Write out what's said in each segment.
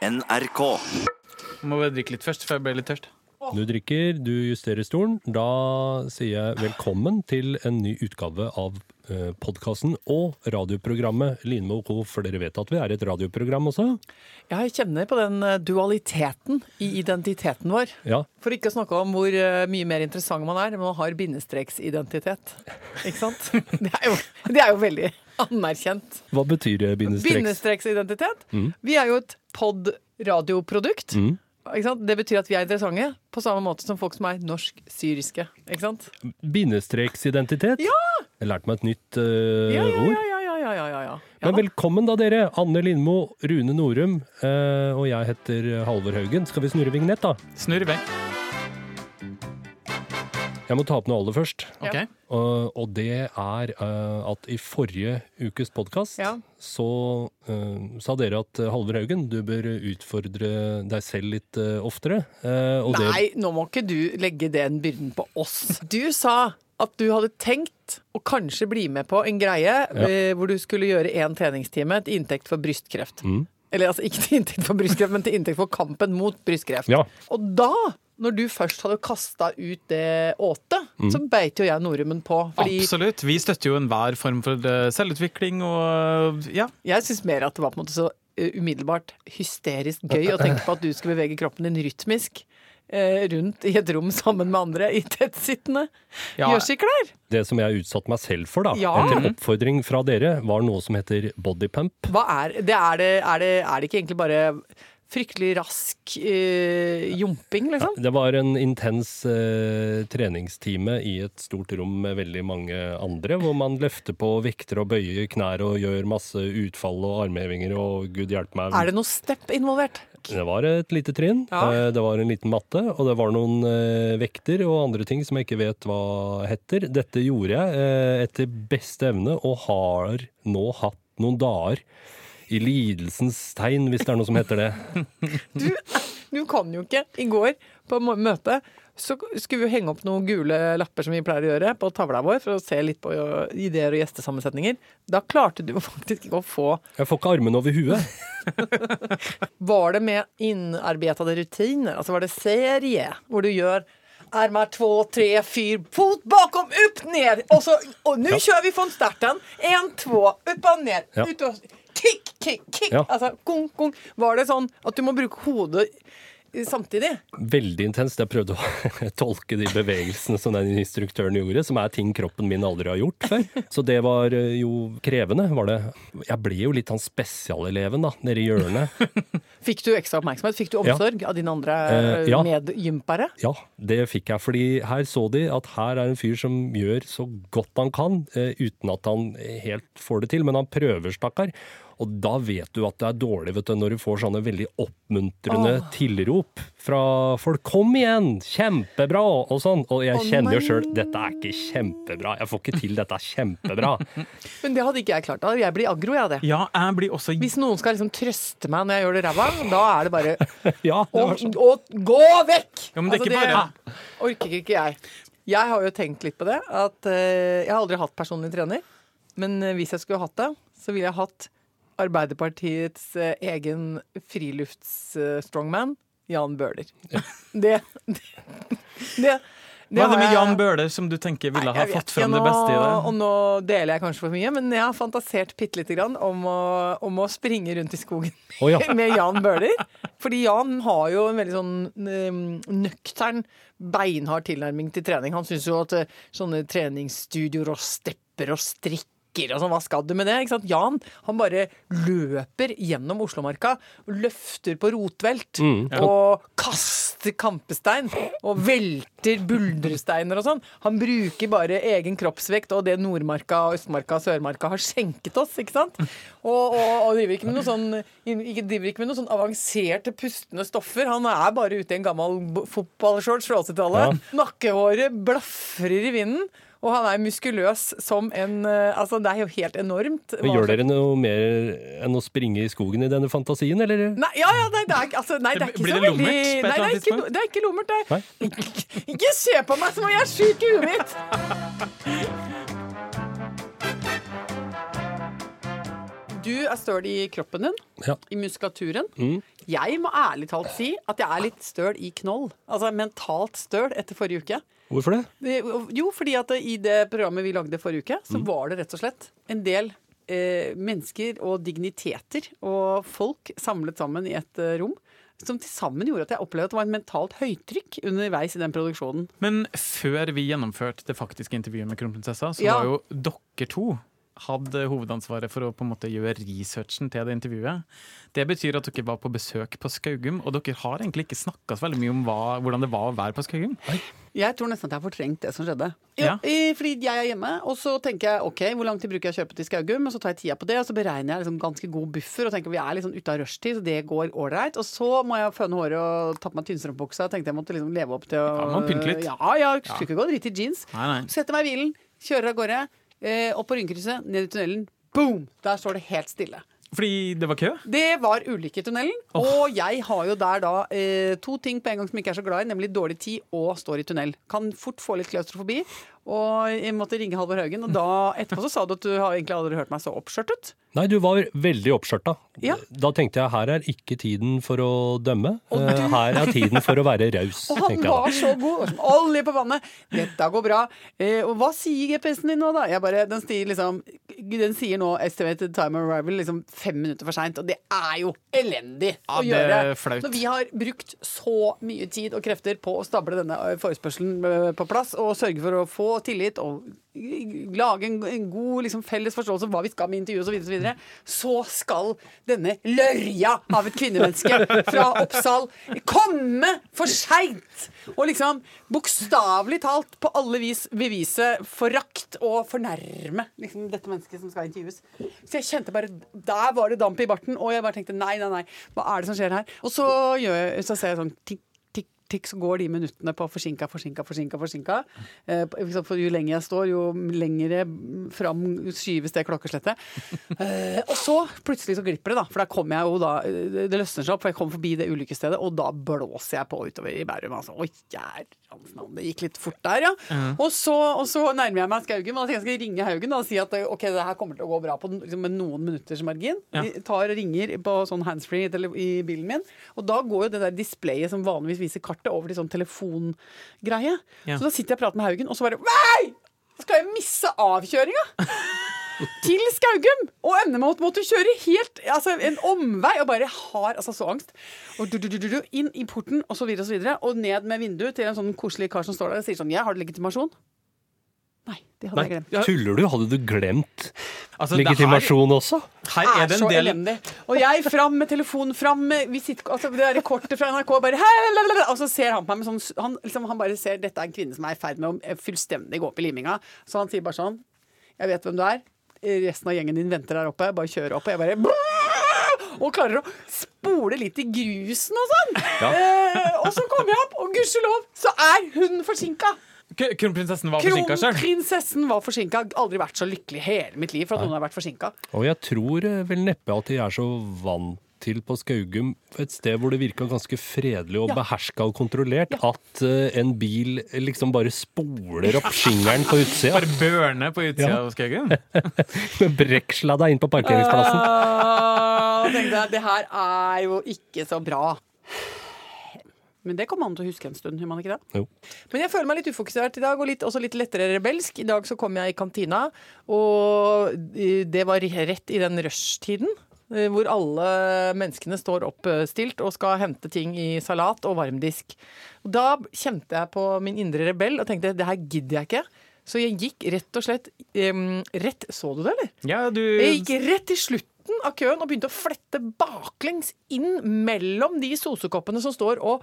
NRK. Må bare drikke litt først, for jeg ble litt tørst. Du drikker, du justerer stolen. Da sier jeg velkommen til en ny utgave av eh, podkasten og radioprogrammet Line og Co., for dere vet at vi er et radioprogram også? Jeg kjenner på den eh, dualiteten i identiteten vår. Ja. For ikke å snakke om hvor eh, mye mer interessant man er når man har bindestreksidentitet. Ikke sant? Det er jo, det er jo veldig anerkjent. Hva betyr det bindestreks? Bindestreksidentitet. Vi er jo et pod-radioprodukt. Mm. Ikke sant? Det betyr at vi er interessante på samme måte som folk som er norsk-syriske. Ikke sant? Bindestreksidentitet? Ja! Jeg lærte meg et nytt uh, Ja, ja, ord. ja, ja, ja, ja, ja, ja, ja. Men velkommen da, dere. Anne Lindmo, Rune Norum, uh, og jeg heter Halvor Haugen. Skal vi snurre vignett, da? Snurre vei. Jeg må ta opp noe aller først. Okay. Og, og det er uh, at i forrige ukes podkast Ja. så uh, sa dere at eh, Halvor Haugen, du bør utfordre deg selv litt oftere. Nei, nå må ikke du legge den byrden på oss. Du sa at du hadde tenkt å kanskje bli med på en greie ja. hvor du skulle gjøre én treningstime til inntekt for brystkreft. Mm. Eller altså ikke til inntekt for brystkreft, men til inntekt for kampen mot brystkreft. Ja. Og da, når du først hadde kasta ut det åtet, Mm. så beit jo jeg nordrummen på. Fordi Absolutt. Vi støtter jo enhver form for eh, selvutvikling og ja. jeg syns mer at det var på en måte så eh, umiddelbart hysterisk gøy å tenke på at du skulle bevege kroppen din rytmisk. eh, Rundt i et rom sammen med andre i tettsittende Ja. gjørsiklær. Det som jeg utsatte meg selv for, da, Ja. etter oppfordring fra dere, var noe som heter bodypump. Hva er det? Er det, er det, er det ikke egentlig bare fryktelig rask uh, jumping, liksom? Det var en intens uh, treningstime i et stort rom med veldig mange andre, hvor man løfter på vekter og bøyer knær og gjør masse utfall og armhevinger og gud hjelpe meg. Er det noe step involvert? Det var et lite trinn, Ja. eh, det var en liten matte, og det var noen vekter og andre ting som jeg ikke vet hva heter. Dette gjorde jeg etter beste evne, og har nå hatt noen dager i lidelsens tegn, hvis det er noe som heter det. Du kan jo ikke. I går på møtet møte så skulle vi henge opp noen gule lapper som vi pleier å gjøre på tavla vår for å se litt på ideer og gjestesammensetninger. Da klarte du faktisk ikke å få Jeg får ikke armene over huet. Var det med innarbeidede rutiner? Altså var det serie hvor du gjør Armar två, tre, fyr, fot bakom, upp, ned! Og så, och nu kör vi från starten. En, två, upp och ner. Ja. Ut och, kick, kick, kick. Ja. Altså, kong, kong. Var det sånn at du må bruke hodet samtidig? Veldig intenst. Jeg prøvde å tolke de bevegelsene som den instruktøren gjorde, som er ting kroppen min aldri har gjort før. Så det var eh, jo krevende, var det. Jeg ble jo litt han spesialeleven, da, nede i hjørnet. Fikk du ekstra oppmerksomhet? Fikk du omsorg av dine andre Eh, ja. medgympere? Ja, det fikk jeg, fordi her så de at her er en fyr som gjør så godt han kan, eh, uten at han helt får det til, men han prøver, stakkar. Og da vet du at det er dårlig vet du, når du får sånne veldig oppmuntrende tilrop fra folk. 'Kom igjen! Kjempebra!' og sånn. Og jeg kjenner jo sjøl 'dette er ikke kjempebra'. Jeg får ikke til dette er kjempebra. Men det hadde ikke jeg klart. Da. Jeg blir aggro, jeg av det. Ja, jeg blir også Hvis noen skal liksom trøste meg når jeg gjør det ræva, da er det bare Ja, det var Og, sånn. og gå vekk! Ja, men det er ikke bare- orker ikke jeg. Jeg har jo tenkt litt på det. At uh, Jeg har aldri hatt personlig trener. Men eh, hvis jeg skulle hatt det, så ville jeg hatt Arbeiderpartiets eh, egen frilufts-strongman, Jan Bøhler. Det, det, det, Hva er det med Jan Bøhler som du tenker ville ha fått frem fram det beste i deg? Og nå deler jeg kanskje for mye, men jeg har fantasert bitte lite grann om å, om å springe rundt i skogen oh, ja. med Jan Bøhler. Fordi Jan har jo en veldig sånn um, nøktern, beinhard tilnærming til trening. Han syns jo at eh, sånne treningsstudioer og stepper og strikk og sånn, hva skal du med det? Ikke sant? Jan han bare løper gjennom Oslomarka løfter på rotvelt. Og kaster kampestein og velter buldresteiner og sånn. Han bruker bare egen kroppsvekt og det Nordmarka, Østmarka og Sørmarka har skjenket oss. ikke sant? Og, og, og driver ikke sånn ikke, driver ikke med noe sånn avanserte pustende stoffer. Han er bare ute i en gammel fotballshorts fra 80-tallet. Nakkehåret blafrer i vinden. Og han er muskuløs som en eh, Altså, det er jo helt enormt. Men Gjør dere noe mer enn å springe i skogen i denne fantasien, eller? Nei, ja, ja, nei, det er, ikke- altså, nei, det er ikke Blir så det veldig lummert på et Nei, det eller er annet ikke, tidspunkt? det er ikke lummert, det. Ikke, ikke se på meg som om jeg er sjuk i huet mitt! Du er støl i kroppen din, Ja. i muskulaturen. Mm. Jeg må ærlig talt si at jeg er litt støl i knoll. Altså mentalt støl etter forrige uke. Hvorfor det? Jo, fordi at i det programmet vi lagde forrige uke, Mm. så var det rett og slett en del eh, mennesker og digniteter og folk samlet sammen i et eh, rom. Som til sammen gjorde at jeg opplevde at det var en mentalt høytrykk underveis i den produksjonen. Men før vi gjennomførte det faktiske intervjuet med kronprinsessa, så Ja. var jo dere to hadde hovedansvaret for å på en måte gjøre researchen til det intervjuet. Det betyr at dere var på besøk på Skaugum, og dere har egentlig ikke snakka så veldig mye om hva, hvordan det var å være på Skaugum. Jeg tror nesten at jeg har fortrengt det som skjedde. Ja. i- fordi jeg er hjemme, og så tenker jeg ok, hvor lang tid bruker jeg å kjøpe til Skaugum? Og så tar jeg tida på det, og så beregner jeg liksom ganske god buffer og tenker vi er liksom ute av rushtid, så det går ålreit. Og så må jeg føne håret og ta på meg tynnstrømpebuksa. Tenkte jeg måtte liksom leve opp til å Ja, man pynte litt. Ja, ja, skulle ikke gå dritt i jeans. Nei, nei. Setter meg i bilen, kjører av gårde, opp på Rynkrysset, ned i tunnelen. Boom! Der står det helt stille. Fordi det var kø? Det var ulykketunnelen. i tunnelen, og jeg har jo der da eh, to ting på en gang som jeg ikke er så glad i, nemlig dårlig tid og står i tunnel. Kan fort få litt klaustrofobi, og jeg måtte ringe Halvor Haugen. Og da etterpå så sa du at du har egentlig aldri hørt meg så oppskjørtet. Nei, du var veldig oppskjørta. Ja. Da tenkte jeg her er ikke tiden for å dømme. Eh, Her er tiden for å være raus, Og han jeg var så god! som Olje på vannet! Dette går bra. Eh, og hva sier GPS-en din nå, da? Jeg bare, den, sier liksom, den sier nå estimated time of arrival liksom fem minutter for seint. Og det er jo elendig Ja, å gjøre. flaut. Når vi har brukt så mye tid og krefter på å stable denne eh, forespørselen eh, på plass, og sørge for å få tillit og lage en, en god liksom, felles forståelse av hva vi skal med intervjuet osv., så, videre, så skal denne lørja av et kvinnemenneske fra Oppsal komme for seint! Og liksom bokstavelig talt på alle vis bevise forakt og fornærme liksom, dette mennesket som skal intervjues. Så jeg kjente bare Der var det damp i barten, og jeg bare tenkte nei, nei, nei, hva er det som skjer her? Og så, gjør så ser jeg sånn tikk, tikk, så går de minuttene på forsinka, forsinka, forsinka. forsinka. Eh, jo lenger jeg står, jo lengre fram skyves det klokkeslettet. Eh, og så plutselig så glipper det, da. For da kommer jeg jo da eh, Det løsner seg opp, for jeg kommer forbi det ulykkesstedet, og da blåser jeg på utover i Bærum. Altså. Jærens navn, det gikk litt fort der, ja. Og, så, og så nærmer jeg meg Skaugen, Men jeg skal ringe Haugen og si at ok, det her kommer til å gå bra på liksom, med noen minutters margin. Ja. Jeg tar og ringer på sånn handsfree i bilen min, og da går jo det der displayet som vanligvis viser kartet, over til sånn telefongreie. Ja. Så da sitter jeg og prater med Haugen, og så bare Nei! Skal jeg misse avkjøringa? til Skaugum! Og ender måtte kjøre helt altså en omvei. Og bare har altså så angst. Og du, du, du, du, du, inn i porten, og så videre og så videre. Og ned med vinduet til en sånn koselig kar som står der og sier sånn Ja, har legitimasjon? Nei, det hadde jeg glemt. tuller du? Hadde du glemt Altså, legitimasjon legitimasjon også? Her, her er det så en del elendig. Og jeg fram med telefonen, fram med visitt... Altså det der kortet fra NRK, bare «Hæ-la-la-la», Og så ser han på meg med sånn han, liksom, han bare ser dette er en kvinne som er i ferd med å fullstendig gå opp i liminga. Så han sier bare sånn Jeg vet hvem du er. Resten av gjengen din venter der oppe. Bare kjører opp. Og jeg bare og klarer å spole litt i grusen og sånn. Eh, og så kommer jeg opp, og gudskjelov så er hun forsinka. Kronprinsessen var forsinka sjøl. Kronprinsessen var forsinka. Aldri vært så lykkelig i hele mitt liv for at noen har vært forsinka. Og jeg tror eh, vel neppe at de er så vant til på Skaugum, et sted hvor det virka ganske fredelig og Ja. beherska og kontrollert, at uh, en bil liksom bare spoler opp skingeren på utsida. Bare børne på utsida Ja. av Skaugum? Med deg inn på parkeringsplassen. Uh, tenkte jeg, det her er jo ikke så bra. Men det kommer man til å huske en stund, gjør man ikke det? Jo. Men jeg føler meg litt ufokusert i dag, og litt, også litt lettere rebelsk. I dag så kom jeg i kantina, og eh, det var rett i den rushtiden. Eh, Hvor alle menneskene står oppstilt og skal hente ting i salat og varmdisk. Da kjente jeg på min indre rebell og tenkte det her gidder jeg ikke. Så jeg gikk rett og slett um, rett Så du det, eller? Ja, du Jeg gikk rett til slutten av køen og begynte å flette baklengs inn mellom de sosekoppene som står og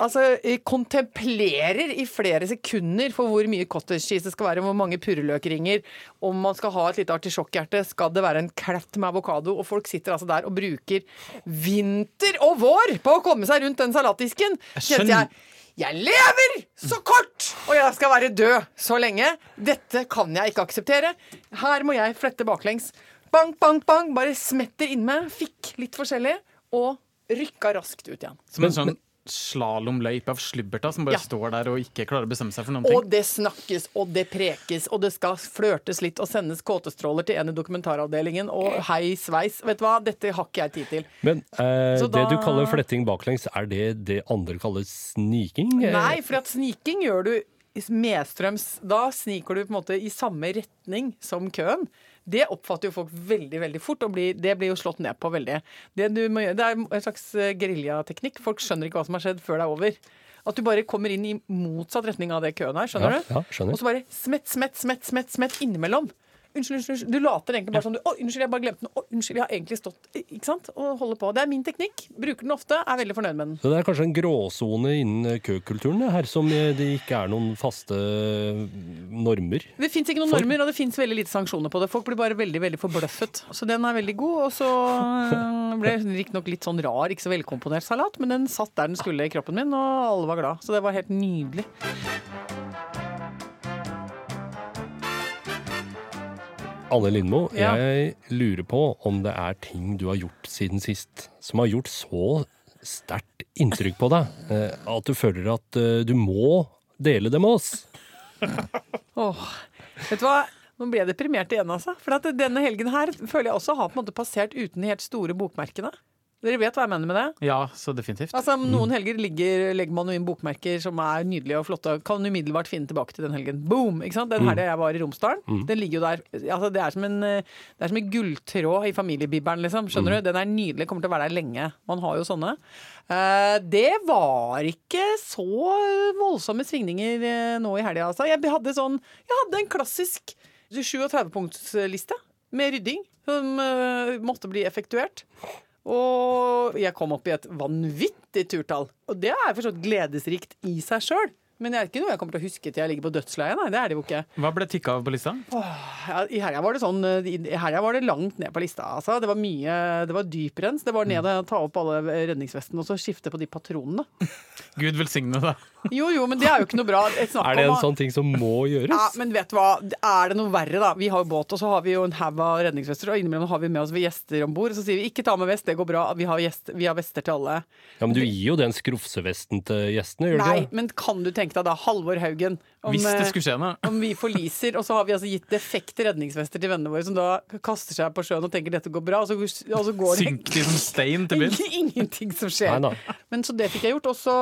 altså, eh, kontemplerer i flere sekunder for hvor mye cottage cheese det skal være, hvor mange purreløkringer, om man skal ha et lite artisjokkhjerte, skal det være en klett med avokado, og folk sitter altså der og bruker vinter og vår på å komme seg rundt den salatdisken. Kjente jeg jeg lever så kort, og jeg skal være død så lenge. Dette kan jeg ikke akseptere. Her må jeg flette baklengs. Bang, bang, bang. Bare smetter innme. Fikk litt forskjellig, og rykka raskt ut igjen. Som en sånn slalåmløype av slubberta som bare Ja. står der og ikke klarer å bestemme seg for noen ting. Og det snakkes, og det prekes, og det skal flørtes litt og sendes kåtestråler til en i dokumentaravdelingen, og hei sveis. Vet du hva, dette har ikke jeg tid til. Men eh, det det du kaller fletting baklengs, er det det andre kaller sniking? Nei, for at sniking gjør du medstrøms. Da sniker du på en måte i samme retning som køen. Det oppfatter jo folk veldig veldig fort, og blir, det blir jo slått ned på veldig. Det, du må, gjøre- det er en slags eh, geriljateknikk. Folk skjønner ikke hva som har skjedd før det er over. At du bare kommer inn i motsatt retning av det køen her, Skjønner Ja, du? ja, skjønner. Og så bare smett, smett, smett, smett, smett innimellom. Unnskyld, unnskyld. Du later egentlig bare sånn du, Å, unnskyld, jeg bare glemte noe. Å, unnskyld, jeg har egentlig stått Ikke sant? Og holder på. Det er min teknikk. Bruker den ofte. Er veldig fornøyd med den. Så det er kanskje en gråsone innen eh, køkulturen her, som eh, det ikke er noen faste eh, normer? Det fins ikke noen For- normer, og det fins veldig lite sanksjoner på det. Folk blir bare veldig veldig forbløffet. Så den er veldig god. Og så ble det riktignok litt sånn rar, ikke så velkomponert salat, men den satt der den skulle i kroppen min, og alle var glad. Så det var helt nydelig. Anne Lindmo, Ja. jeg lurer på om det er ting du har gjort siden sist som har gjort så sterkt inntrykk på deg eh, at du føler at eh, du må dele det med oss. Åh, vet du hva? Nå ble jeg deprimert igjen, altså. For at denne helgen her føler jeg også har på en måte passert uten de helt store bokmerkene. Dere vet hva jeg mener med det? Ja, så definitivt. Altså, Noen helger ligger, legger man jo inn bokmerker som er nydelige og flotte. og Kan umiddelbart finne tilbake til den helgen. Boom! ikke sant? Den helga jeg var i Romsdalen, den ligger jo der. Altså, det, er som en, det er som en gulltråd i familiebibelen, liksom. Skjønner du? Den er nydelig, kommer til å være der lenge. Man har jo sånne. Eh, det var ikke så voldsomme svingninger eh, nå i helga, altså. Jeg hadde sånn Jeg hadde en klassisk 37-punktsliste med rydding som eh, måtte bli effektuert. Og jeg kom opp i et vanvittig turtall. Og det er forstått gledesrikt i seg sjøl. Men det er ikke noe jeg kommer til å huske til jeg ligger på dødsleiet. Nei, det er det jo ikke. Hva ble tikka av på lista? Åh, I helga var det sånn eh, I helga var det langt ned på lista. Altså. Det var mye Det var dyprens. Det var ned og ta opp alle redningsvestene og så skifte på de patronene. Gud velsigne deg. Jo, jo, men det er jo ikke noe bra. Snakk Er det en om, sånn ting som må gjøres? ja, men vet du hva? Er det noe verre, da? Vi har jo båt, og så har vi jo en haug av redningsvester, og innimellom har vi med oss gjester om bord. Så sier vi ikke ta med vest, det går bra. Vi har, gjest, vi har vester til alle. Ja, Men du gir jo den skrufsevesten til gjestene, gjør du ikke? Nei, men kan du tenke deg da, Halvor Haugen om, Hvis det eh, skulle skje noe. om vi forliser, og så har vi altså gitt defekte redningsvester til vennene våre, som da kaster seg på sjøen og tenker dette går bra, og så, og så går det Synker de som stein til bunns. ingenting som skjer. Nei. Men så det fikk jeg gjort, og så,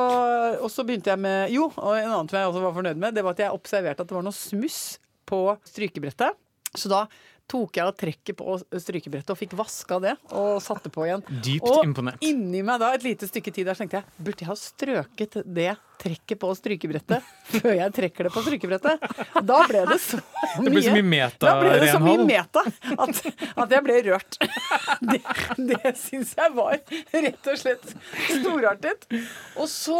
og så begynte jeg med Jo, og en annen som jeg også var fornøyd med, det var at jeg observerte at det var noe smuss på strykebrettet. Så da tok jeg av trekket på strykebrettet og fikk vaska det og satte på igjen. Dypt og imponert. inni meg da, et lite stykke tid der, så tenkte jeg burde jeg ha strøket det trekket på strykebrettet før jeg trekker det på strykebrettet? Da ble det så mye Det ble så mye da ble det så mye meta at, at jeg ble rørt. Det, det syns jeg var rett og slett storartet. Og så,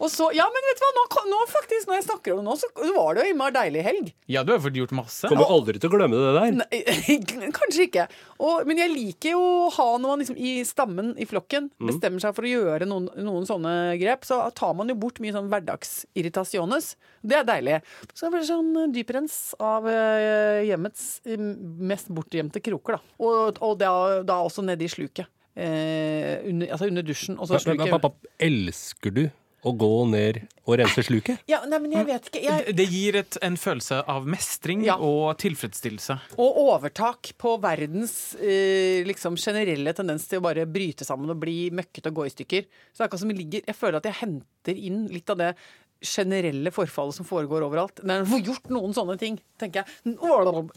og så Ja, men vet du hva, nå, nå faktisk, når jeg snakker om det nå, så var det jo innmari deilig helg. Ja, du har fått gjort masse. Kommer aldri til å glemme det der. Nei, kanskje ikke. Og, men jeg liker jo å ha når man liksom i stammen, i flokken, bestemmer seg for å gjøre noen, noen sånne grep. Så tar man jo bort mye sånn hverdagsirritasjones. Det er deilig. Så det blir sånn dyprens av eh, hjemmets eh, mest bortgjemte kroker, da. Og, og da, da også nede i sluket. Eh, under, altså under dusjen. Og så pappa, elsker du å gå ned og rense sluket? Ja, nei, men jeg vet ikke. Jeg, Det- gir et, en følelse av mestring Ja. og tilfredsstillelse. Og overtak på verdens eh, liksom generelle tendens til å bare bryte sammen og bli møkkete og gå i stykker. Så det er akkurat som jeg ligger Jeg føler at jeg henter inn litt av det generelle forfallet som foregår overalt. Når jeg får gjort noen sånne ting, tenker jeg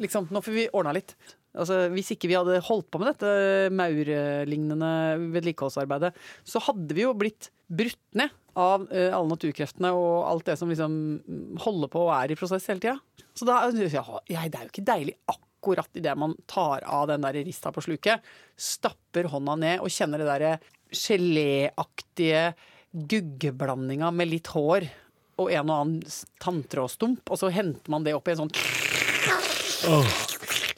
liksom, Nå får vi ordna litt. Altså, hvis ikke vi hadde holdt på med dette maurlignende vedlikeholdsarbeidet, så hadde vi jo blitt brutt ned av eh, alle naturkreftene og alt det som liksom holder på og er i prosess hele tida. Så da, ja, det er jo ikke deilig akkurat idet man tar av den der rista på sluket, stapper hånda ned og kjenner det derre geléaktige guggeblandinga med litt hår og en og annen tanntrådstump, og så henter man det opp i en sånn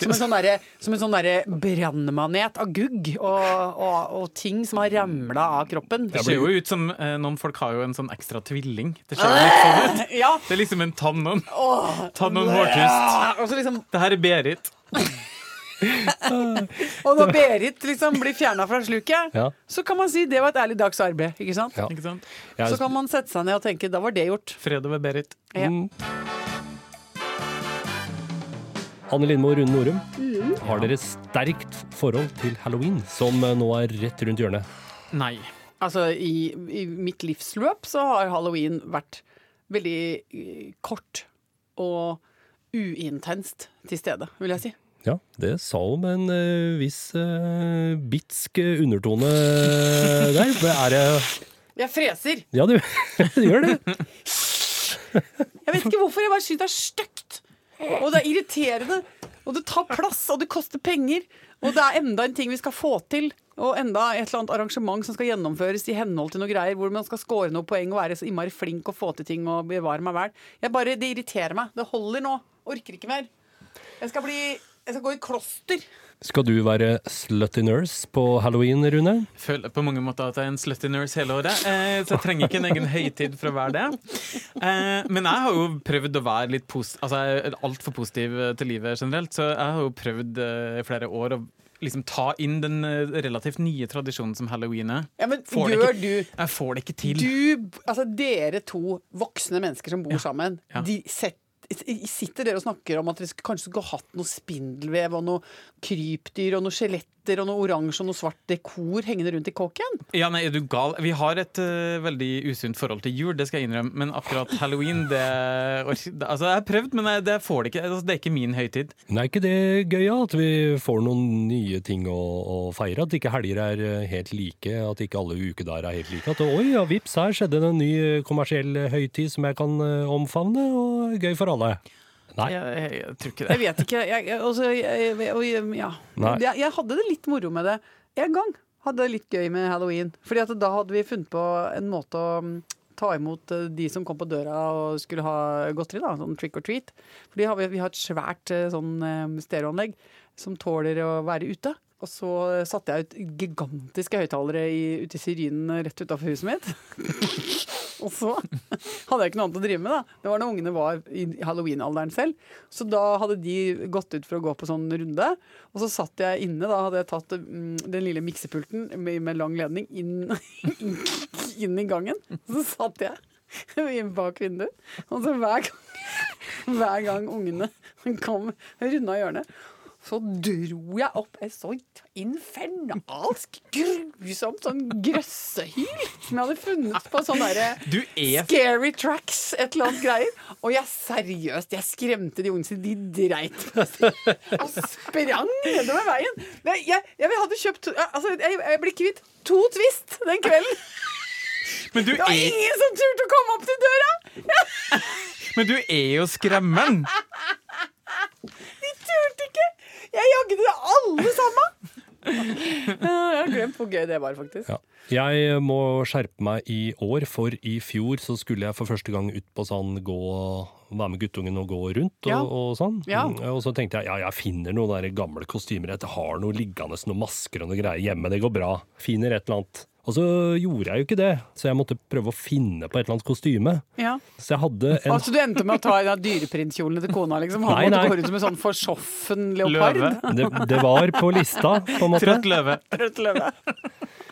som en sånn derre- som sånn der brannmanet av gugg og, og, og ting som har ramla av kroppen. Det ser jo ut som eh, noen folk har jo en sånn ekstra tvilling. Det ser jo litt sånn ut. Ja. Det er liksom en tann og en, og en hårtust. Liksom Det her er Berit. Og når Berit liksom blir fjerna fra sluket, Ja. så kan man si det var et ærlig dags arbeid. ikke sant? Ja. Ikke sant? Så kan man sette seg ned og tenke da var det gjort. Fred over Berit. Ja. Mm. Anne Lindmo og Rune Norum, har dere sterkt forhold til halloween, som eh, nå er rett rundt hjørnet? Nei. Altså, i, i mitt livsløp så har halloween vært veldig eh, kort og uintenst til stede, vil jeg si. Ja, det sa hun med en uh, viss uh, bitsk undertone der. Er det Jeg freser! Ja, du, du gjør det. Jeg vet ikke hvorfor, jeg bare syns det er stygt. Og det er irriterende. Og det tar plass, og det koster penger. Og det er enda en ting vi skal få til. Og enda et eller annet arrangement som skal gjennomføres i henhold til noe greier, hvor man skal score noen poeng og være så innmari flink og få til ting og bevare meg vel. Jeg bare, Det irriterer meg. Det holder nå. Orker ikke mer. Jeg skal bli Jeg skal gå i kloster. Skal du være slutty nurse på halloween, Rune? føler på mange måter at jeg er en slutty nurse hele året, eh, så jeg trenger ikke en egen høytid for å være det. Eh, men jeg har jo prøvd å være litt positiv altså, jeg er altfor positiv eh, til livet generelt, så jeg har jo prøvd eh, i flere år å liksom ta inn den eh, relativt nye tradisjonen som halloween er. Ja, men Får gjør ikke- du Jeg får det ikke til. Du, altså dere to voksne mennesker som bor sammen, Ja. de sett, sitter dere og snakker om at dere kanskje skulle hatt noe spindelvev og noe krypdyr og noe skjeletter og noe oransje og noe svart dekor hengende rundt i kåken? Ja, nei, er du gal? Vi har et uh, veldig usunt forhold til jul, det skal jeg innrømme, men akkurat halloween, det, Altså, jeg har prøvd, men jeg, det får det ikke. Altså, det er ikke min høytid. Nei, er ikke det gøy. At vi får noen nye ting å, å feire? At ikke helger er eh, helt like? At ikke alle ukedager er helt like? At oi, ja, vips, her skjedde det en ny eh, kommersiell høytid som jeg kan omfavne, og gøy for alle. Nei. Jeg, jeg, jeg tror ikke det. Jeg vet ikke. Jeg, jeg, altså, ja. Jeg, jeg hadde det litt moro med det en gang. Hadde det litt gøy med halloween. Fordi at da hadde vi funnet på en måte å mm, ta imot eh, de som kom på døra og skulle ha godteri, da, sånn trick or treat. Har vi, vi har et svært eh, sånn eh, stereoanlegg som tåler å være ute. Og så satte jeg ut gigantiske høyttalere ute i Syrinen rett utafor huset mitt. og så hadde jeg ikke noe annet å drive med, da. Det var når ungene var i halloween-alderen selv. Så da hadde de gått ut for å gå på sånn runde. Og så satt jeg inne, da hadde jeg tatt mm, den lille miksepulten med, lang ledning inn, inn i gangen. Så satt jeg bak vinduet. Og så hver gang, hver gang ungene kom runda hjørnet, så dro jeg opp et så infernalsk, grusomt sånn grøssehyl som jeg hadde funnet på sånn derre er Scary tracks, et eller annet greier. Og jeg seriøst, jeg skremte de ungene de dreit på seg. Og sprang nedover veien. Men Jeg, jeg, jeg hadde kjøpt altså, jeg, jeg ble kvitt to Twist den kvelden. Men du Det var er, ingen som turte å komme opp til døra! men du er jo skremmeren! De turte ikke! Jeg jagde alle sammen! Jeg har glemt hvor gøy det var, faktisk. Ja. Jeg må skjerpe meg i år, for i fjor så skulle jeg for første gang ut på sånn gå være med guttungen og gå rundt og, Ja. og sånn. Ja. Og så tenkte jeg ja, jeg finner noen der gamle kostymer. Jeg har noe liggende, noen masker og noe greier hjemme. Det går bra. Finner et eller annet. Og så gjorde jeg jo ikke det, så jeg måtte prøve å finne på et eller annet kostyme. Ja. Så jeg hadde en Altså Du endte med å ta den dyreprinstkjolen til kona? liksom Han Nei, måtte nei. gå rundt som en sånn forsoffen leopard? Løve. det, det var på lista, på en måte. Trøtt løve. Trøtt løve.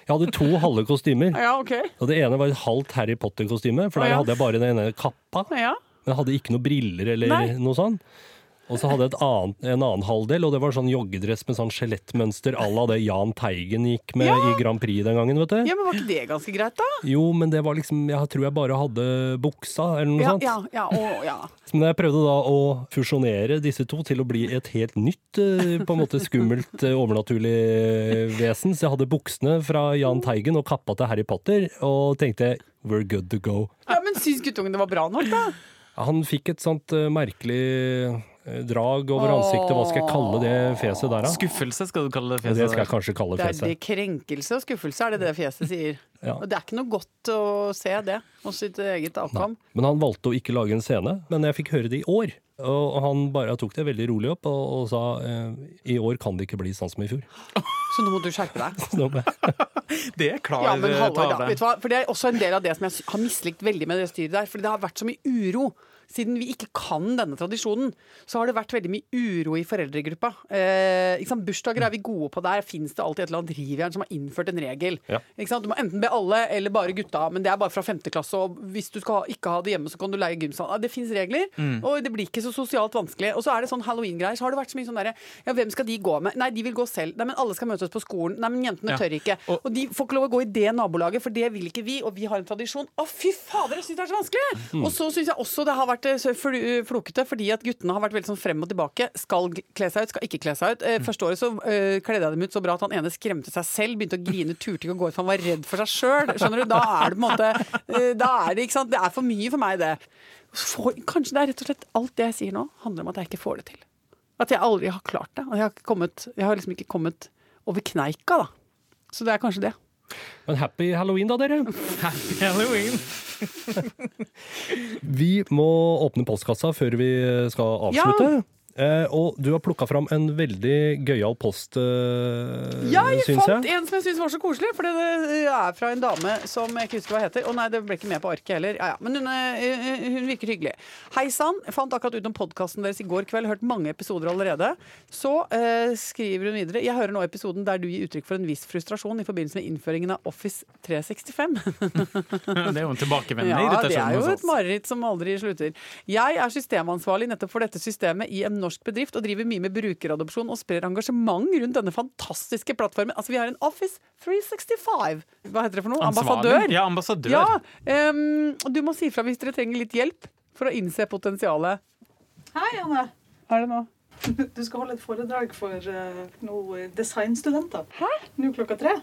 Jeg hadde to halve kostymer. Ja, OK. Og det ene var et halvt Harry Potter-kostyme, for der ja. hadde jeg bare den ene kappa. Ja. Men jeg hadde ikke noen briller eller Nei. noe sånn. Og så hadde jeg et annet, en annen halvdel, og det var sånn joggedress med sånn skjelettmønster à la det Jahn Teigen gikk med Ja. i Grand Prix den gangen, vet du. ja, men var ikke det ganske greit, da? Jo, men det var liksom Jeg tror jeg bare hadde buksa, eller noe Ja, sånt. ja, ja, å, ja. Men jeg prøvde da å fusjonere disse to til å bli et helt nytt, eh, på en måte skummelt, eh, overnaturlig vesen. Så jeg hadde buksene fra Jahn Teigen og kappa til Harry Potter, og tenkte we're good to go. ja men syns guttungen det var bra nok, da? Han fikk et sånt eh, merkelig eh, drag over ansiktet. Hva skal jeg kalle det fjeset der, da? Skuffelse skal du kalle det Det fjeset. skal jeg kanskje kalle Det er det krenkelse og skuffelse, er det det fjeset sier. Ja. Og det er ikke noe godt å se det hos sitt eget avkom. Men han valgte å ikke lage en scene, men jeg fikk høre det i år. Og han bare tok det veldig rolig opp og, og sa eh, i år kan det ikke bli sånn som i fjor. Så nå må du skjerpe deg. Det er klar Ja, men Halvor, da. Vet du hva? For det er også en del av det som jeg har mislikt veldig med det styret der. For det har vært så mye uro. Siden vi ikke kan denne tradisjonen, så har det vært veldig mye uro i foreldregruppa. Eh? Bursdager er vi gode på der. Fins det alltid et eller annet rivjern som har innført en regel? Ja. Du må enten be alle eller bare gutta, men det er bare fra femte klasse. Og hvis du skal ikke ha det hjemme, så kan du leie gymsal. Det fins regler, og det blir ikke så sosialt vanskelig. Og så er det sånn halloween-greier. Så har det vært så mye sånn derre Ja, hvem skal de gå med? Nei, de vil gå selv. Nei, men alle skal møtes på skolen. Nei, men jentene Ja. tør ikke. Og- Og de får ikke lov å gå i det nabolaget, for det vil ikke vi, og vi har en tradisjon. Å, fy fader, jeg syns det er så vanskelig! Og så syns jeg også det har vært eh, så fl- flokete, fordi at guttene har vært veldig sånn frem og tilbake. Skal kle seg ut, skal ikke kle seg ut. Eh, Første året så uh, kledde jeg dem ut så bra at han ene skremte seg selv, begynte å grine, turte ikke å gå ut, for han var redd for seg sjøl. Skjønner du? Da er det på en måte eh, Da er det, ikke sant. Det er for mye for meg, det. For, kanskje det er rett og slett alt det jeg sier nå, handler om at jeg ikke får det til. At jeg aldri har klart det. Og jeg har, kommet, jeg har liksom ikke kommet over kneika, da. Så det er kanskje det. Men happy halloween, da, dere. Happy Halloween! Vi må åpne postkassa før vi skal avslutte. Eh, og du har plukka fram en veldig gøyal post, eh, Jeg syns fant jeg. en som jeg syns var så koselig, for det er fra en dame som jeg ikke husker hva heter. Å nei, det ble ikke med på arket heller. Ja, ja. Men hun, er- hun virker hyggelig. Hei sann, jeg fant akkurat ut om podkasten deres i går kveld, hørt mange episoder allerede. Så eh, skriver hun videre Jeg hører nå episoden der du gir uttrykk for en viss frustrasjon i forbindelse med innføringen av Office 365. Det er jo en tilbakevendende Ja, det er jo et mareritt som aldri slutter. Jeg er systemansvarlig nettopp for dette systemet i en norsk bedrift og driver mye med brukeradopsjon og sprer engasjement rundt denne fantastiske plattformen. Altså, vi har en Office 365. Hva heter det for noe? Ansvarlig. Ambassadør. Ja, ambassadør. Ja, um, du må si fra hvis dere trenger litt hjelp for å innse potensialet. Hei, Anne. Er det nå? Du skal holde et foredrag for uh, noen designstudenter. Hæ? Nå klokka tre.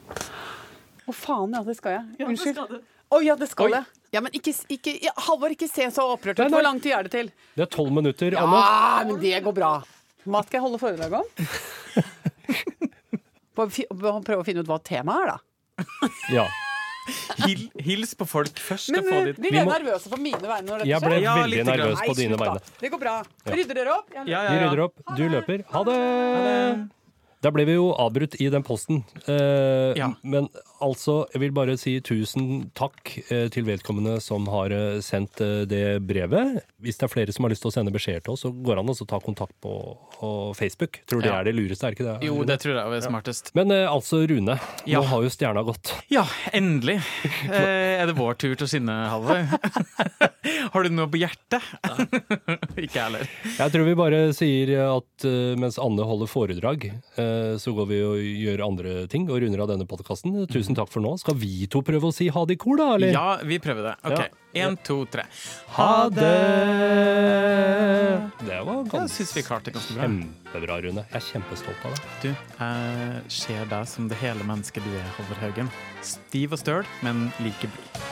Å faen, ja, det skal jeg. Ja, det skal du. Å ja, det skal Oi. jeg. Ja, men ikke, ikke ja, Halvor, ikke se så opprørt ut. nei. Hvor lang tid er det til? Det er tolv minutter, Ja, Anne. men det går bra. Hva skal jeg holde foredrag om? Prøve å finne ut hva temaet er, da. Ja. Hil, hils på folk først. Men og blir dere må- nervøse på mine vegne når dette Jeg ble skjer? Ja, veldig nervøs grann. nervøs på dine vegne. Det går bra. Rydder dere opp? Ja, Ja, Vi rydder opp, du løper. Ha det! Da ble vi jo avbrutt i den posten. Eh, Ja. Men altså, jeg vil bare si tusen takk eh, til vedkommende som har eh, sendt eh, det brevet. Hvis det er flere som har lyst til å sende beskjeder til oss, så går det an å ta kontakt på, på Facebook. Tror det Ja. er det lureste, er ikke det? Jo, det tror jeg er smartest. Men altså, Rune. Ja. Nå har jo stjerna gått. Ja, endelig eh, er det vår tur til å skinne, Halvor. Har du noe på hjertet? Ikke jeg heller. Jeg tror vi bare sier at mens Anne holder foredrag, så går vi og gjør andre ting og runder av denne podkasten. Tusen takk for nå. Skal vi to prøve å si ha det i kor, da? Eller? Ja, vi prøver det. OK. Én, to, tre. Ha det! Det var Jeg ganske syns vi klarte det ganske bra. kjempebra, Rune. Jeg er kjempestolt av deg. Du, jeg ser deg som det hele mennesket du er, Halvor Haugen. Stiv og støl, men like blid.